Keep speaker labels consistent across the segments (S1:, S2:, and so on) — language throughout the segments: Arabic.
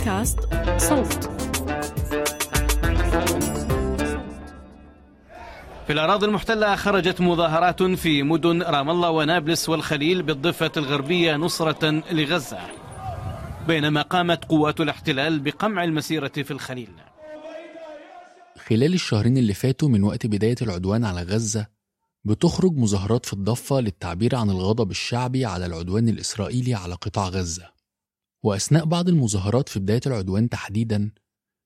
S1: بودكاست صوت.
S2: في الأراضي المحتلة خرجت مظاهرات في مدن رام الله ونابلس والخليل بالضفة الغربية نصرة لغزة بينما قامت قوات الاحتلال بقمع المسيرة في الخليل.
S3: خلال الشهرين اللي فاتوا من وقت بداية العدوان على غزة بتخرج مظاهرات في الضفة للتعبير عن الغضب الشعبي على العدوان الإسرائيلي على قطاع غزة. وأثناء بعض المظاهرات في بداية العدوان تحديداً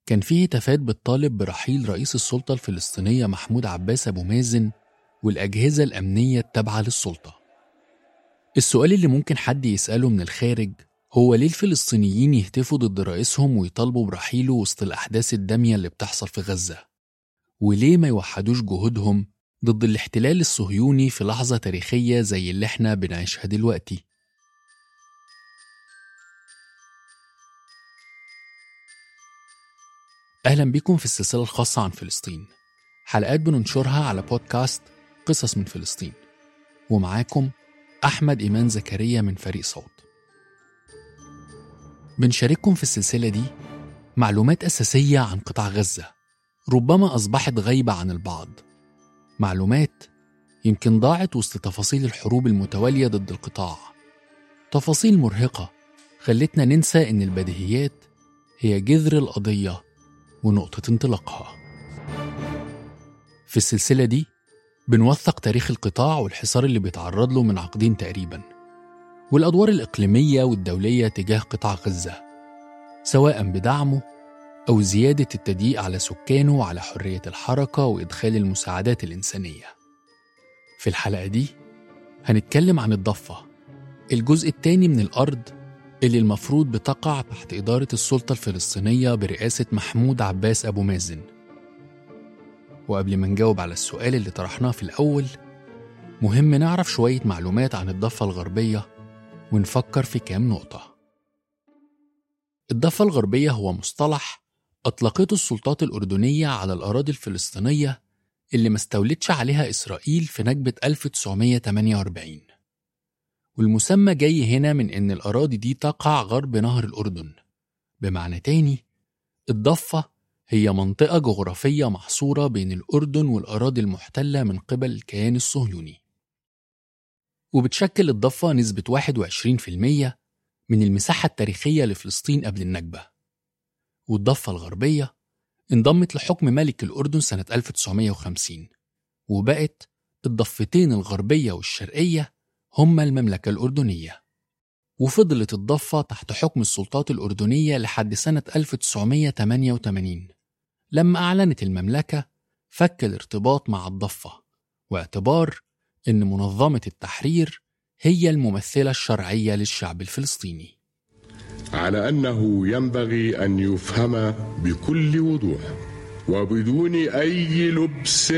S3: كان فيه هتافات بتطالب برحيل رئيس السلطة الفلسطينية محمود عباس أبو مازن والأجهزة الأمنية التابعة للسلطة السؤال اللي ممكن حد يسأله من الخارج هو ليه الفلسطينيين يهتفوا ضد رئيسهم ويطالبوا برحيله وسط الأحداث الدامية اللي بتحصل في غزة؟ وليه ما يوحدوش جهودهم ضد الاحتلال الصهيوني في لحظة تاريخية زي اللي إحنا بنعيشها دلوقتي؟ أهلا بكم في السلسلة الخاصة عن فلسطين. حلقات بننشرها على بودكاست قصص من فلسطين. ومعاكم أحمد إيمان زكريا من فريق صوت. بنشارككم في السلسلة دي معلومات أساسية عن قطاع غزة. ربما أصبحت غايبة عن البعض. معلومات يمكن ضاعت وسط تفاصيل الحروب المتوالية ضد القطاع. تفاصيل مرهقة خلتنا ننسى إن البديهيات هي جذر القضية ونقطة انطلاقها. في السلسلة دي بنوثق تاريخ القطاع والحصار اللي بيتعرض له من عقدين تقريبا والأدوار الإقليمية والدولية تجاه قطاع غزة سواء بدعمه أو زيادة التضييق على سكانه وعلى حرية الحركة وإدخال المساعدات الإنسانية. في الحلقة دي هنتكلم عن الضفة الجزء الثاني من الأرض اللي المفروض بتقع تحت إدارة السلطة الفلسطينية برئاسة محمود عباس أبو مازن. وقبل ما نجاوب على السؤال اللي طرحناه في الأول مهم نعرف شوية معلومات عن الضفة الغربية ونفكر في كام نقطة. الضفة الغربية هو مصطلح أطلقته السلطات الأردنية على الأراضي الفلسطينية اللي ما استولتش عليها إسرائيل في نكبة 1948 والمسمى جاي هنا من إن الأراضي دي تقع غرب نهر الأردن. بمعنى تاني الضفة هي منطقة جغرافية محصورة بين الأردن والأراضي المحتلة من قبل الكيان الصهيوني. وبتشكل الضفة نسبة 21% من المساحة التاريخية لفلسطين قبل النكبة والضفة الغربية انضمت لحكم ملك الأردن سنة 1950 وبقت الضفتين الغربية والشرقية هما المملكة الأردنية. وفضلت الضفة تحت حكم السلطات الأردنية لحد سنة 1988 لما أعلنت المملكة فك الارتباط مع الضفة واعتبار أن منظمة التحرير هي الممثلة الشرعية للشعب الفلسطيني.
S4: على أنه ينبغي أن يفهم بكل وضوح وبدون أي لبس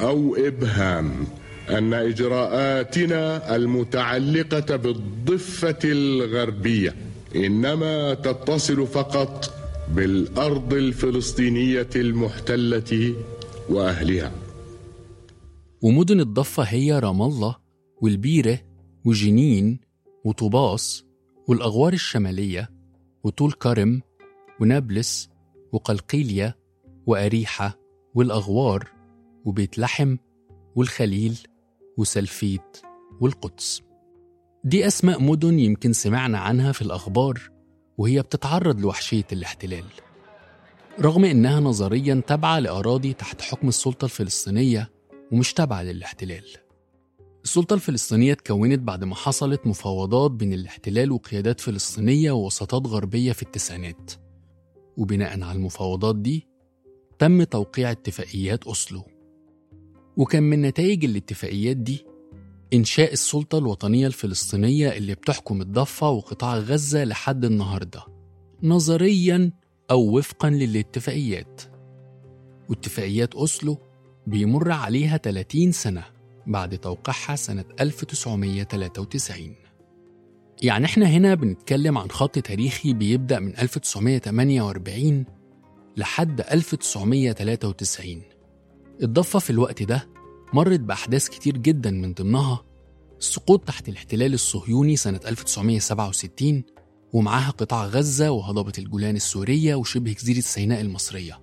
S4: أو إبهام أن إجراءاتنا المتعلقة بالضفة الغربية إنما تتصل فقط بالأرض الفلسطينية المحتلة وأهلها.
S3: ومدن الضفة هي رام الله والبيرة وجنين وطوباس والأغوار الشمالية وطول كرم ونابلس وقلقيلية وأريحة والأغوار وبيت لحم والخليل وسلفيت والقدس. دي أسماء مدن يمكن سمعنا عنها في الأخبار وهي بتتعرض لوحشية الاحتلال. رغم إنها نظريا تابعة لأراضي تحت حكم السلطة الفلسطينية ومش تابعة للاحتلال. السلطة الفلسطينية اتكونت بعد ما حصلت مفاوضات بين الاحتلال وقيادات فلسطينية ووساطات غربية في التسعينات. وبناء على المفاوضات دي تم توقيع اتفاقيات أوسلو. وكان من نتائج الاتفاقيات دي إنشاء السلطة الوطنية الفلسطينية اللي بتحكم الضفة وقطاع غزة لحد النهاردة نظريا أو وفقا للاتفاقيات. واتفاقيات أوسلو بيمر عليها 30 سنة بعد توقيعها سنة 1993 يعني إحنا هنا بنتكلم عن خط تاريخي بيبدأ من 1948 لحد 1993 الضفة في الوقت ده مرت بأحداث كتير جدا من ضمنها السقوط تحت الاحتلال الصهيوني سنة 1967 ومعاها قطاع غزة وهضبة الجولان السورية وشبه جزيرة سيناء المصرية.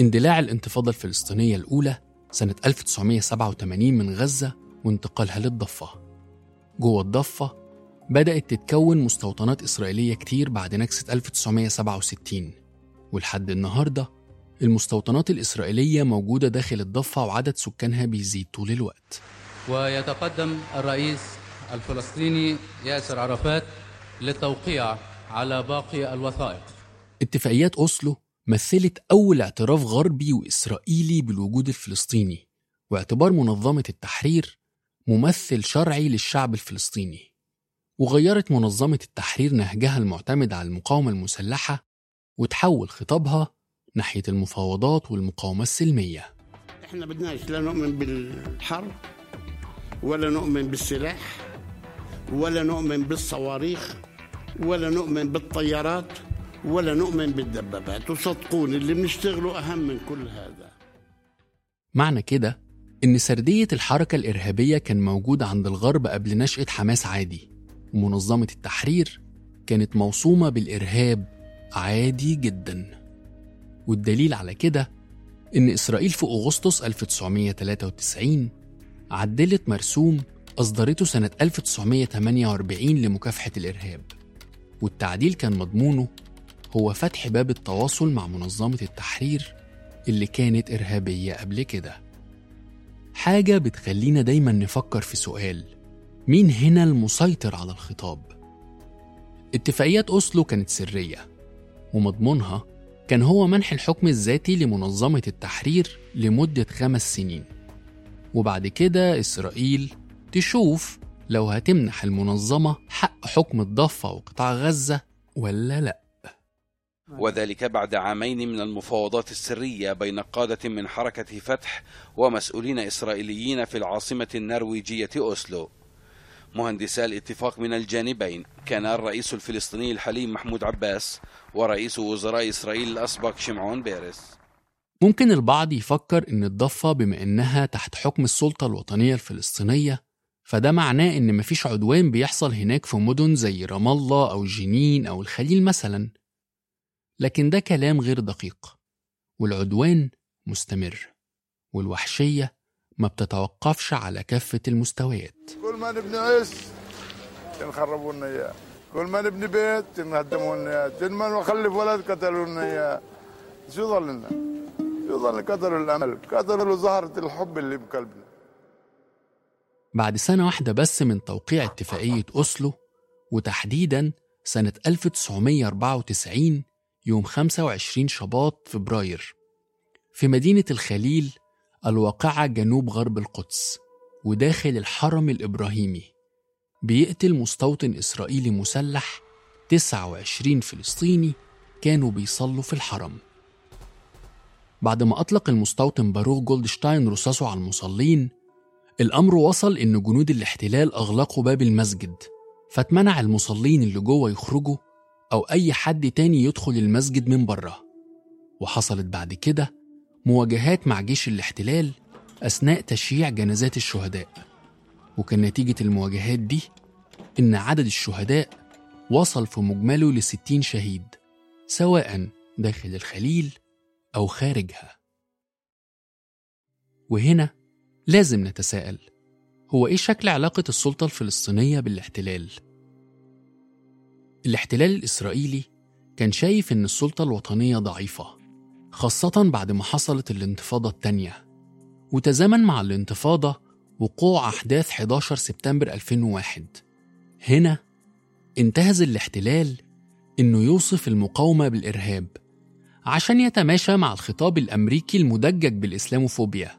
S3: اندلاع الانتفاضة الفلسطينية الأولى سنة 1987 من غزة وانتقالها للضفة. جوه الضفة بدأت تتكون مستوطنات إسرائيلية كتير بعد نكسة 1967 ولحد النهاردة المستوطنات الإسرائيلية موجودة داخل الضفة وعدد سكانها بيزيد طول الوقت.
S1: ويتقدم الرئيس الفلسطيني ياسر عرفات للتوقيع على باقي الوثائق.
S3: اتفاقيات أوسلو مثلت أول اعتراف غربي وإسرائيلي بالوجود الفلسطيني واعتبار منظمة التحرير ممثل شرعي للشعب الفلسطيني وغيرت منظمة التحرير نهجها المعتمد على المقاومة المسلحة وتحول خطابها ناحية المفاوضات والمقاومة السلمية.
S5: إحنا بدناش لا نؤمن بالحرب ولا نؤمن بالسلاح ولا نؤمن بالصواريخ ولا نؤمن بالطيارات ولا نؤمن بالدبابات. وصدقوني اللي بنشتغله أهم من كل هذا.
S3: معنى كده إن سردية الحركة الإرهابية كان موجود عند الغرب قبل نشأة حماس عادي. ومنظمة التحرير كانت موصومة بالإرهاب عادي جدا. والدليل على كده إن إسرائيل في أغسطس 1993 عدلت مرسوم أصدرته سنة 1948 لمكافحة الإرهاب والتعديل كان مضمونه هو فتح باب التواصل مع منظمة التحرير اللي كانت إرهابية قبل كده حاجة بتخلينا دايما نفكر في سؤال مين هنا المسيطر على الخطاب؟ اتفاقيات أوسلو كانت سرية ومضمونها كان هو منح الحكم الذاتي لمنظمة التحرير لمدة خمس سنين. وبعد كده إسرائيل تشوف لو هتمنح المنظمة حق حكم الضفة وقطاع غزة ولا لأ.
S6: وذلك بعد عامين من المفاوضات السرية بين قادة من حركة فتح ومسؤولين إسرائيليين في العاصمة النرويجية أوسلو. مهندسا الاتفاق من الجانبين. كان الرئيس الفلسطيني الحليم محمود عباس ورئيس وزراء إسرائيل الأسبق شمعون بيرس.
S3: ممكن البعض يفكر إن الضفة بما إنها تحت حكم السلطة الوطنية الفلسطينية فده معناه إن مفيش عدوان بيحصل هناك في مدن زي رام الله أو جنين أو الخليل مثلا. لكن ده كلام غير دقيق والعدوان مستمر والوحشية ما بتتوقفش على كافة المستويات.
S7: كل ما نبني عش ينخربوا لنا إياه. كل ما نبني بيت ينهدموا لنا إياه. كل ما نخلف ولد قتلوا لنا إياه. شو ظل لنا؟ شو ظل قتلوا الأمل قتلوا زهرة الحب اللي بقلبنا.
S3: بعد سنة واحدة بس من توقيع اتفاقية أوسلو وتحديدا سنة 1994 يوم 25 شباط فبراير في مدينة الخليل الواقعة جنوب غرب القدس وداخل الحرم الإبراهيمي بيقتل مستوطن إسرائيلي مسلح 29 فلسطيني كانوا بيصلوا في الحرم. بعد ما أطلق المستوطن باروخ جولدشتاين رصاصه على المصلين الأمر وصل إن جنود الاحتلال أغلقوا باب المسجد فاتمنع المصلين اللي جوه يخرجوا أو أي حد تاني يدخل المسجد من بره. وحصلت بعد كده مواجهات مع جيش الاحتلال أثناء تشييع جنازات الشهداء. وكان نتيجة المواجهات دي إن عدد الشهداء وصل في مجمله لستين شهيد سواء داخل الخليل أو خارجها. وهنا لازم نتساءل هو إيه شكل علاقة السلطة الفلسطينية بالاحتلال؟ الاحتلال الإسرائيلي كان شايف إن السلطة الوطنية ضعيفة. خاصة بعد ما حصلت الانتفاضة التانية. وتزامن مع الانتفاضة وقوع أحداث 11 سبتمبر 2001 هنا انتهز الاحتلال إنه يوصف المقاومة بالإرهاب عشان يتماشى مع الخطاب الأمريكي المدجج بالإسلاموفوبيا.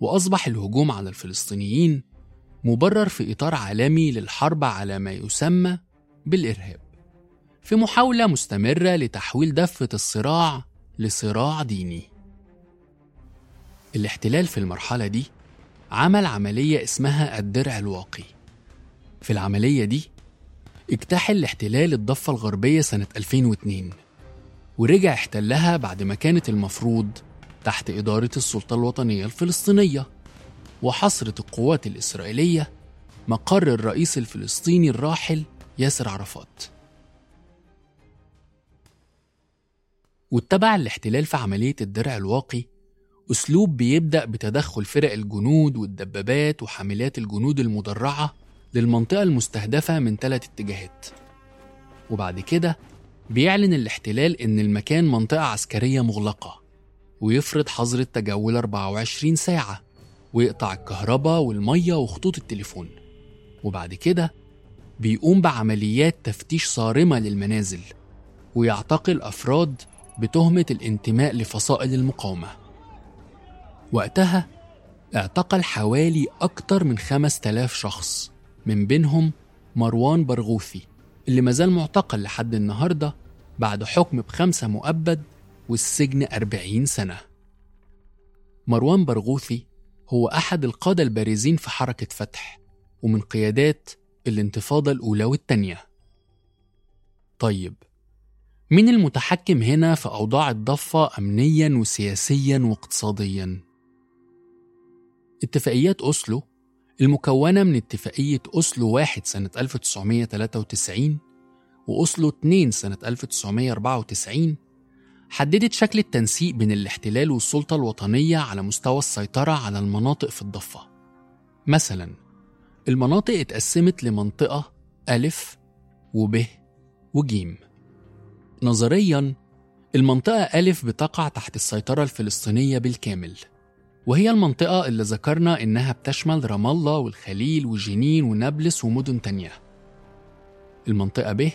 S3: وأصبح الهجوم على الفلسطينيين مبرر في إطار عالمي للحرب على ما يسمى بالإرهاب. في محاولة مستمرة لتحويل دفة الصراع لصراع ديني. الاحتلال في المرحلة دي عمل عملية اسمها الدرع الواقي. في العملية دي اجتاح الاحتلال الضفة الغربية سنة 2002 ورجع احتلها بعد ما كانت المفروض تحت إدارة السلطة الوطنية الفلسطينية وحصرت القوات الإسرائيلية مقر الرئيس الفلسطيني الراحل ياسر عرفات. واتبع الاحتلال في عملية الدرع الواقي أسلوب بيبدأ بتدخل فرق الجنود والدبابات وحاملات الجنود المدرعة للمنطقة المستهدفة من ثلاث اتجاهات. وبعد كده بيعلن الاحتلال إن المكان منطقة عسكرية مغلقة ويفرض حظر التجول 24 ساعة ويقطع الكهرباء والمية وخطوط التليفون. وبعد كده بيقوم بعمليات تفتيش صارمة للمنازل ويعتقل أفراد بتهمة الانتماء لفصائل المقاومة. وقتها اعتقل حوالي أكتر من 5000 شخص من بينهم مروان برغوثي اللي مازال معتقل لحد النهاردة بعد حكم بخمسة مؤبد والسجن 40 سنة. مروان برغوثي هو أحد القادة البارزين في حركة فتح ومن قيادات الانتفاضة الأولى والتانية. طيب مين المتحكم هنا في أوضاع الضفة أمنيا وسياسيا واقتصاديا؟ اتفاقيات أوسلو المكونة من اتفاقية أوسلو واحد سنة 1993 وأوسلو 2 سنة 1994 حددت شكل التنسيق بين الاحتلال والسلطة الوطنية على مستوى السيطرة على المناطق في الضفة مثلا المناطق اتقسمت لمنطقة ألف وب وجيم نظريا المنطقة ألف بتقع تحت السيطرة الفلسطينية بالكامل وهي المنطقة اللي ذكرنا إنها بتشمل رام الله والخليل وجنين ونابلس ومدن تانية. المنطقة ب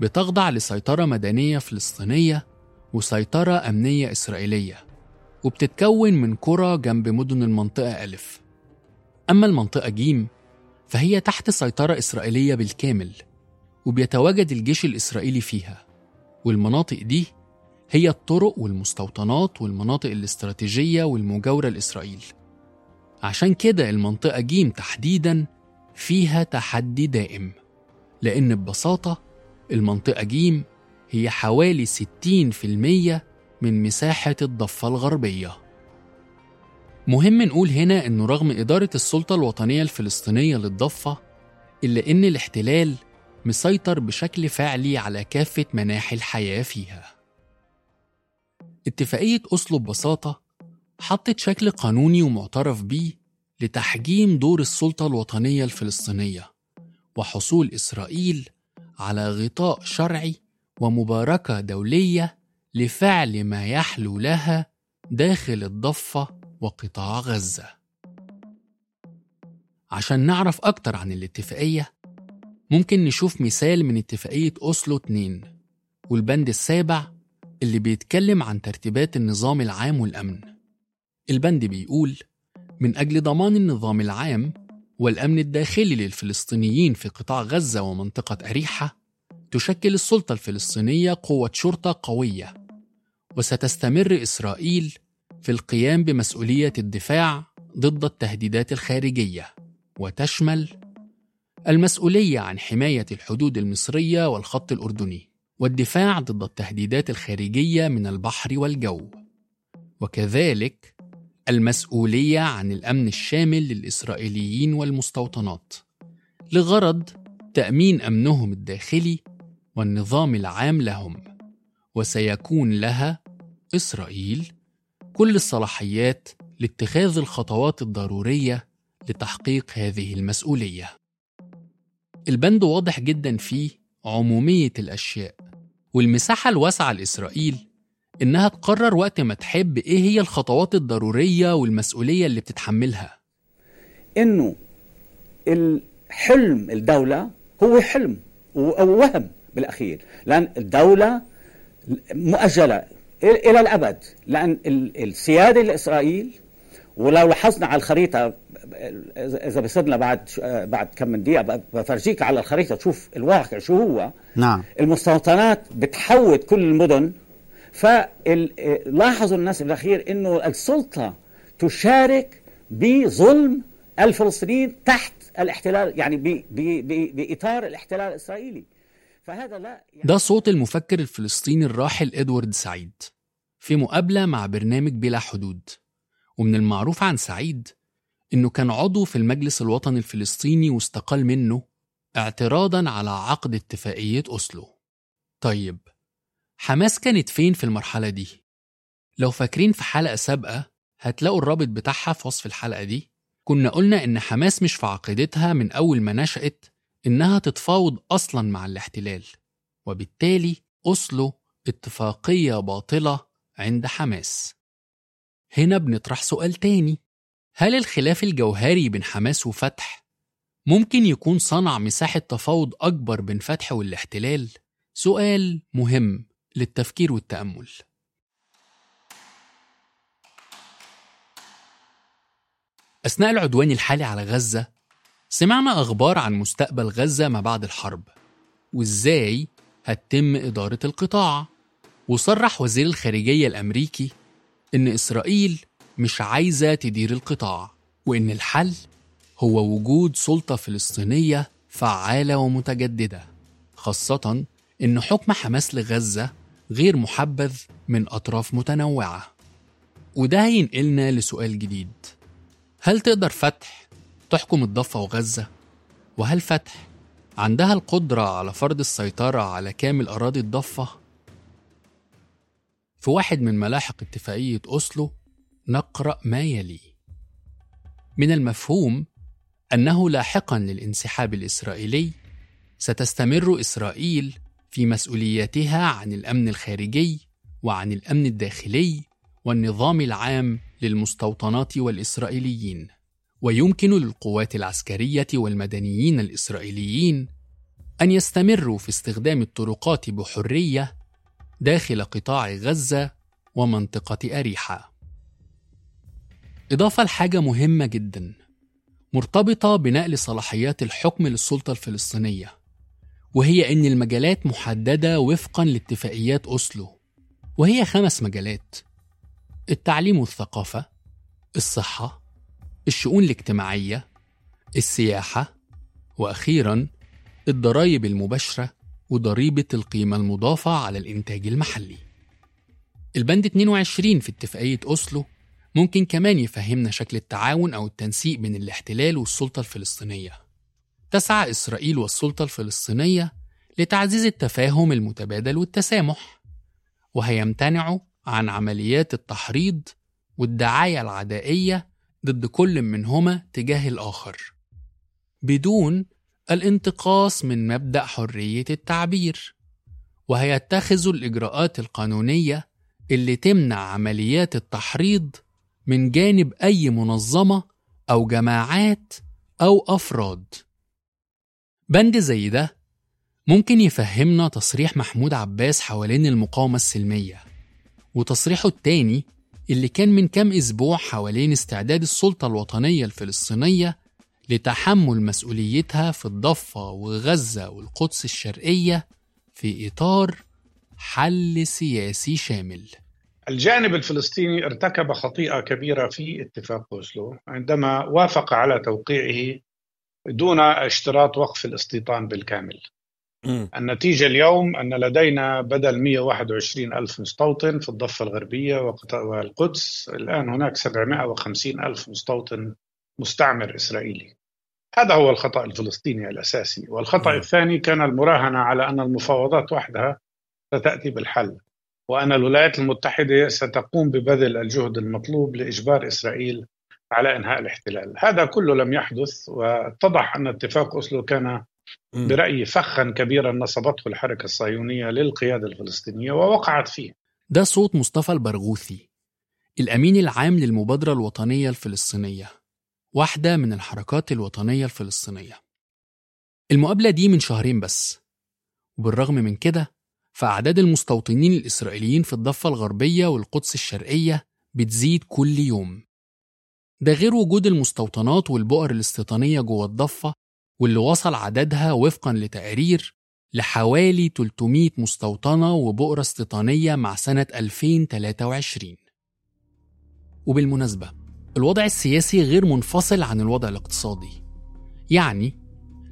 S3: بتخضع لسيطرة مدنية فلسطينية وسيطرة أمنية إسرائيلية وبتتكون من قرى جنب مدن المنطقة ألف. أما المنطقة جيم فهي تحت سيطرة إسرائيلية بالكامل وبيتواجد الجيش الإسرائيلي فيها. والمناطق دي هي الطرق والمستوطنات والمناطق الاستراتيجية والمجاورة لإسرائيل. عشان كده المنطقة جيم تحديدا فيها تحدي دائم لأن ببساطة المنطقة جيم هي حوالي 60% من مساحة الضفة الغربية. مهم نقول هنا أنه رغم إدارة السلطة الوطنية الفلسطينية للضفة إلا أن الاحتلال مسيطر بشكل فعلي على كافة مناحي الحياة فيها اتفاقية أوسلو ببساطة حطت شكل قانوني ومعترف بيه لتحجيم دور السلطة الوطنية الفلسطينية وحصول إسرائيل على غطاء شرعي ومباركة دولية لفعل ما يحلو لها داخل الضفة وقطاع غزة. عشان نعرف أكتر عن الاتفاقية، ممكن نشوف مثال من اتفاقية أوسلو 2 والبند السابع اللي بيتكلم عن ترتيبات النظام العام والأمن. البند بيقول: من أجل ضمان النظام العام والأمن الداخلي للفلسطينيين في قطاع غزة ومنطقة أريحة، تشكل السلطة الفلسطينية قوة شرطة قوية، وستستمر إسرائيل في القيام بمسؤولية الدفاع ضد التهديدات الخارجية، وتشمل المسؤولية عن حماية الحدود المصرية والخط الأردني، والدفاع ضد التهديدات الخارجية من البحر والجو، وكذلك المسؤولية عن الأمن الشامل للإسرائيليين والمستوطنات، لغرض تأمين أمنهم الداخلي والنظام العام لهم. وسيكون لها إسرائيل كل الصلاحيات لاتخاذ الخطوات الضرورية لتحقيق هذه المسؤولية. البند واضح جدا فيه عمومية الأشياء والمساحة الواسعة لإسرائيل إنها تقرر وقت ما تحب إيه هي الخطوات الضرورية والمسؤولية اللي بتتحملها.
S8: إنه الحلم الدولة هو حلم أو وهم بالأخير لأن الدولة مؤجلة إلى الأبد لأن السيادة لإسرائيل ولو لاحظنا على الخريطة إذا بصيرنا بعد بعد كم من دقيقة بفرجيك على الخريطة تشوف الواقع شو هو.
S9: نعم.
S8: المستوطنات بتحوط كل المدن. فلاحظوا الناس بالاخير إنه السلطة تشارك بظلم الفلسطينيين تحت الاحتلال يعني بي بي بي بإطار الاحتلال الإسرائيلي. فهذا لا يعني
S3: ده صوت المفكر الفلسطيني الراحل إدوارد سعيد في مقابلة مع برنامج بلا حدود. ومن المعروف عن سعيد إنه كان عضو في المجلس الوطني الفلسطيني واستقال منه اعتراضا على عقد اتفاقية أوسلو. طيب حماس كانت فين في المرحلة دي؟ لو فاكرين في حلقة سابقة هتلاقوا الرابط بتاعها في وصف الحلقة دي. كنا قلنا إن حماس مش في عقيدتها من أول ما نشأت إنها تتفاوض أصلا مع الاحتلال وبالتالي أصله اتفاقية باطلة عند حماس. هنا بنطرح سؤال تاني. هل الخلاف الجوهري بين حماس وفتح ممكن يكون صنع مساحة تفاوض أكبر بين فتح والاحتلال؟ سؤال مهم للتفكير والتأمل. أثناء العدوان الحالي على غزة سمعنا أخبار عن مستقبل غزة ما بعد الحرب وإزاي هتتم إدارة القطاع؟ وصرح وزير الخارجية الأمريكي إن إسرائيل مش عايزة تدير القطاع وإن الحل هو وجود سلطة فلسطينية فعالة ومتجددة خاصة إن حكم حماس لغزة غير محبذ من أطراف متنوعة وده هينقلنا لسؤال جديد هل تقدر فتح تحكم الضفة وغزة؟ وهل فتح عندها القدرة على فرض السيطرة على كامل أراضي الضفة؟ في واحد من ملاحق اتفاقية أوسلو نقرأ ما يلي من المفهوم أنه لاحقا للانسحاب الإسرائيلي ستستمر إسرائيل في مسؤولياتها عن الأمن الخارجي وعن الأمن الداخلي والنظام العام للمستوطنات والإسرائيليين ويمكن للقوات العسكرية والمدنيين الإسرائيليين أن يستمروا في استخدام الطرقات بحرية داخل قطاع غزة ومنطقة أريحة. إضافة لحاجة مهمة جدا مرتبطة بنقل صلاحيات الحكم للسلطة الفلسطينية وهي إن المجالات محددة وفقا لاتفاقيات أوسلو وهي خمس مجالات التعليم والثقافة الصحة الشؤون الاجتماعية السياحة وأخيرا الضرائب المباشرة وضريبة القيمة المضافة على الإنتاج المحلي. البند 22 في اتفاقية أوسلو ممكن كمان يفهمنا شكل التعاون أو التنسيق بين الاحتلال والسلطة الفلسطينية. تسعى إسرائيل والسلطة الفلسطينية لتعزيز التفاهم المتبادل والتسامح وهيمتنعوا عن عمليات التحريض والدعاية العدائية ضد كل منهما تجاه الآخر. بدون الانتقاص من مبدأ حرية التعبير وهيتخذوا الإجراءات القانونية اللي تمنع عمليات التحريض من جانب أي منظمة أو جماعات أو أفراد. بند زي ده ممكن يفهمنا تصريح محمود عباس حوالين المقاومة السلمية وتصريحه التاني اللي كان من كام أسبوع حوالين استعداد السلطة الوطنية الفلسطينية لتحمل مسؤوليتها في الضفة وغزة والقدس الشرقية في إطار حل سياسي شامل
S9: الجانب الفلسطيني ارتكب خطيئة كبيرة في اتفاق أوسلو عندما وافق على توقيعه دون اشتراط وقف الاستيطان بالكامل. النتيجة اليوم أن لدينا بدل 121 ألف مستوطن في الضفة الغربية والقدس الآن هناك 750 ألف مستوطن مستعمر إسرائيلي. هذا هو الخطأ الفلسطيني الأساسي. والخطأ م. الثاني كان المراهنة على أن المفاوضات وحدها ستأتي بالحل وأن الولايات المتحدة ستقوم ببذل الجهد المطلوب لإجبار إسرائيل على إنهاء الاحتلال. هذا كله لم يحدث واتضح أن اتفاق أوسلو كان برأيي فخا كبيرا نصبته الحركة الصهيونية للقيادة الفلسطينية ووقعت فيه.
S3: ده صوت مصطفى البرغوثي الأمين العام للمبادرة الوطنية الفلسطينية. واحدة من الحركات الوطنية الفلسطينية. المقابلة دي من شهرين بس وبالرغم من كده فأعداد المستوطنين الإسرائيليين في الضفة الغربية والقدس الشرقية بتزيد كل يوم. ده غير وجود المستوطنات والبؤر الاستيطانية جوه الضفة واللي وصل عددها وفقا لتقارير لحوالي 300 مستوطنة وبؤرة استيطانية مع سنة 2023 وبالمناسبة الوضع السياسي غير منفصل عن الوضع الاقتصادي. يعني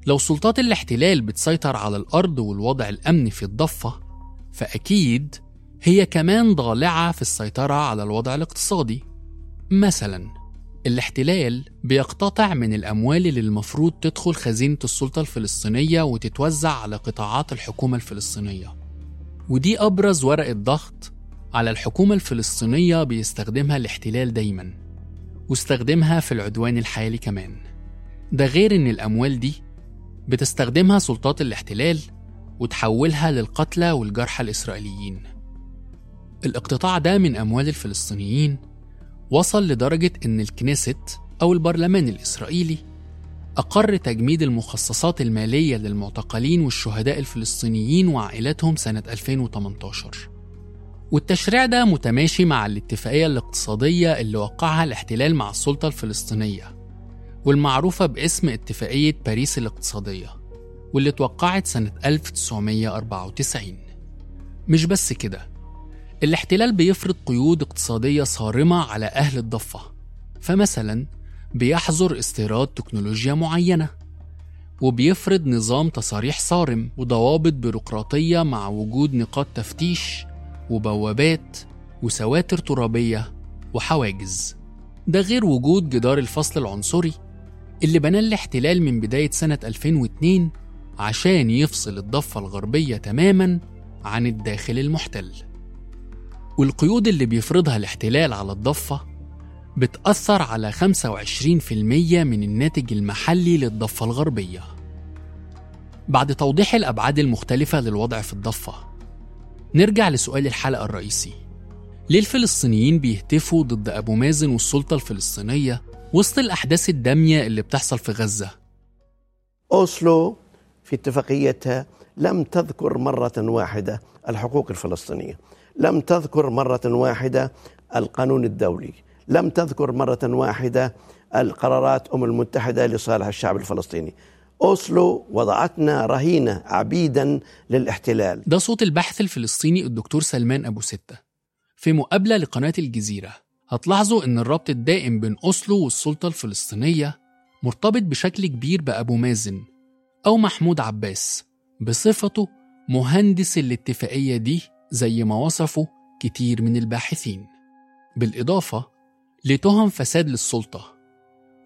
S3: لو سلطات الاحتلال بتسيطر على الأرض والوضع الأمني في الضفة فأكيد هي كمان ضالعة في السيطرة على الوضع الاقتصادي. مثلا الاحتلال بيقتطع من الأموال اللي المفروض تدخل خزينة السلطة الفلسطينية وتتوزع على قطاعات الحكومة الفلسطينية. ودي أبرز ورقة ضغط على الحكومة الفلسطينية بيستخدمها الاحتلال دايما. واستخدمها في العدوان الحالي كمان. ده غير إن الأموال دي بتستخدمها سلطات الاحتلال وتحولها للقتلى والجرحى الإسرائيليين. الاقتطاع ده من أموال الفلسطينيين وصل لدرجة إن الكنيست أو البرلمان الإسرائيلي أقر تجميد المخصصات المالية للمعتقلين والشهداء الفلسطينيين وعائلاتهم سنة 2018 والتشريع ده متماشي مع الاتفاقية الاقتصادية اللي وقعها الاحتلال مع السلطة الفلسطينية والمعروفة باسم اتفاقية باريس الاقتصادية واللي اتوقعت سنة 1994 مش بس كده الاحتلال بيفرض قيود اقتصادية صارمة على أهل الضفة فمثلا بيحظر استيراد تكنولوجيا معينة وبيفرض نظام تصاريح صارم وضوابط بيروقراطية مع وجود نقاط تفتيش وبوابات وسواتر ترابية وحواجز. ده غير وجود جدار الفصل العنصري اللي بناه الاحتلال من بداية سنة 2002 عشان يفصل الضفة الغربية تماما عن الداخل المحتل. والقيود اللي بيفرضها الاحتلال على الضفة بتأثر على 25% من الناتج المحلي للضفة الغربية. بعد توضيح الأبعاد المختلفة للوضع في الضفة نرجع لسؤال الحلقة الرئيسي. ليه الفلسطينيين بيهتفوا ضد أبو مازن والسلطة الفلسطينية وسط الأحداث الدامية اللي بتحصل في غزة؟
S10: أوسلو في اتفاقيتها لم تذكر مرة واحدة الحقوق الفلسطينية. لم تذكر مرة واحدة القانون الدولي. لم تذكر مرة واحدة القرارات أم المتحدة لصالح الشعب الفلسطيني. أوسلو وضعتنا رهينة عبيدا للاحتلال.
S3: ده صوت الباحث الفلسطيني الدكتور سلمان أبو ستة. في مقابلة لقناة الجزيرة هتلاحظوا إن الربط الدائم بين أوسلو والسلطة الفلسطينية مرتبط بشكل كبير بأبو مازن أو محمود عباس بصفته مهندس الاتفاقية دي زي ما وصفوا كتير من الباحثين. بالإضافة لتهم فساد للسلطة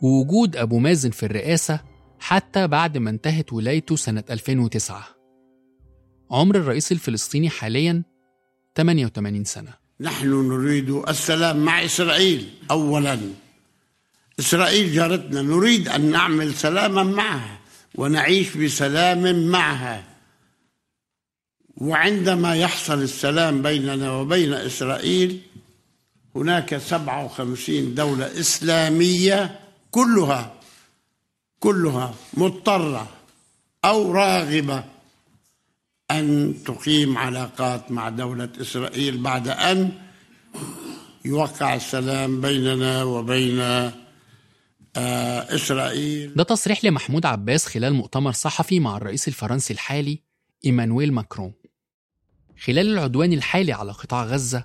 S3: ووجود أبو مازن في الرئاسة حتى بعد ما انتهت ولايته سنة 2009 عمر الرئيس الفلسطيني حاليا 88 سنة.
S5: نحن نريد السلام مع إسرائيل. أولا إسرائيل جارتنا نريد أن نعمل سلاما معها ونعيش بسلام معها. وعندما يحصل السلام بيننا وبين إسرائيل هناك 57 دولة إسلامية كلها كلها مضطرة أو راغبة أن تقيم علاقات مع دولة إسرائيل بعد أن يوقع السلام بيننا وبين آه، إسرائيل.
S3: ده تصريح لمحمود عباس خلال مؤتمر صحفي مع الرئيس الفرنسي الحالي إيمانويل ماكرون. خلال العدوان الحالي على قطاع غزة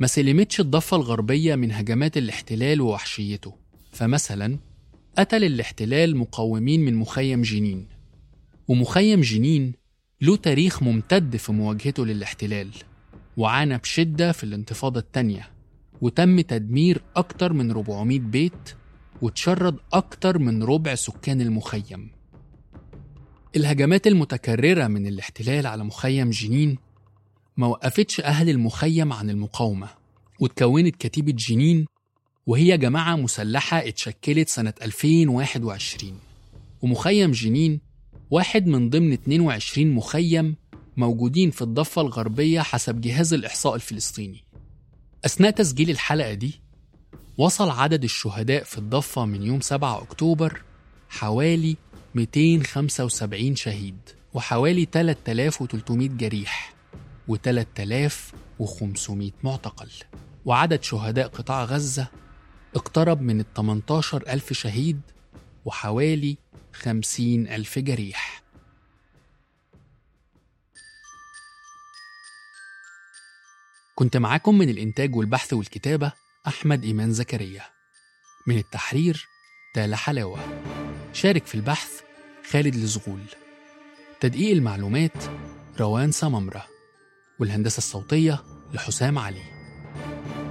S3: ما سلمتش الضفة الغربية من هجمات الاحتلال ووحشيته. فمثلا قتل الاحتلال مقاومين من مخيم جنين. ومخيم جنين له تاريخ ممتد في مواجهته للاحتلال وعانى بشدة في الانتفاضة التانية وتم تدمير أكتر من 400 بيت وتشرد أكتر من ربع سكان المخيم. الهجمات المتكررة من الاحتلال على مخيم جنين ما وقفتش أهل المخيم عن المقاومة وتكونت كتيبة جنين وهي جماعة مسلحة اتشكلت سنة 2021 ومخيم جنين واحد من ضمن 22 مخيم موجودين في الضفة الغربية حسب جهاز الإحصاء الفلسطيني. أثناء تسجيل الحلقة دي وصل عدد الشهداء في الضفة من يوم 7 أكتوبر حوالي 275 شهيد وحوالي 3300 جريح و3500 معتقل. وعدد شهداء قطاع غزة اقترب من ال 18 ألف شهيد وحوالي 50 ألف جريح. كنت معاكم من الإنتاج والبحث والكتابة أحمد إيمان زكريا. من التحرير تالا حلاوة. شارك في البحث خالد الزغول تدقيق المعلومات روان سممرة. والهندسة الصوتية لحسام علي.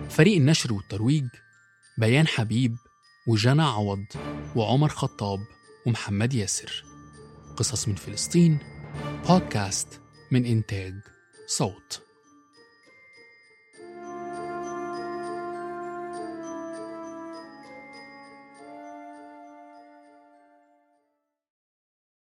S3: فريق النشر والترويج بيان حبيب وجنى عوض وعمر خطاب ومحمد ياسر. قصص من فلسطين بودكاست من إنتاج صوت.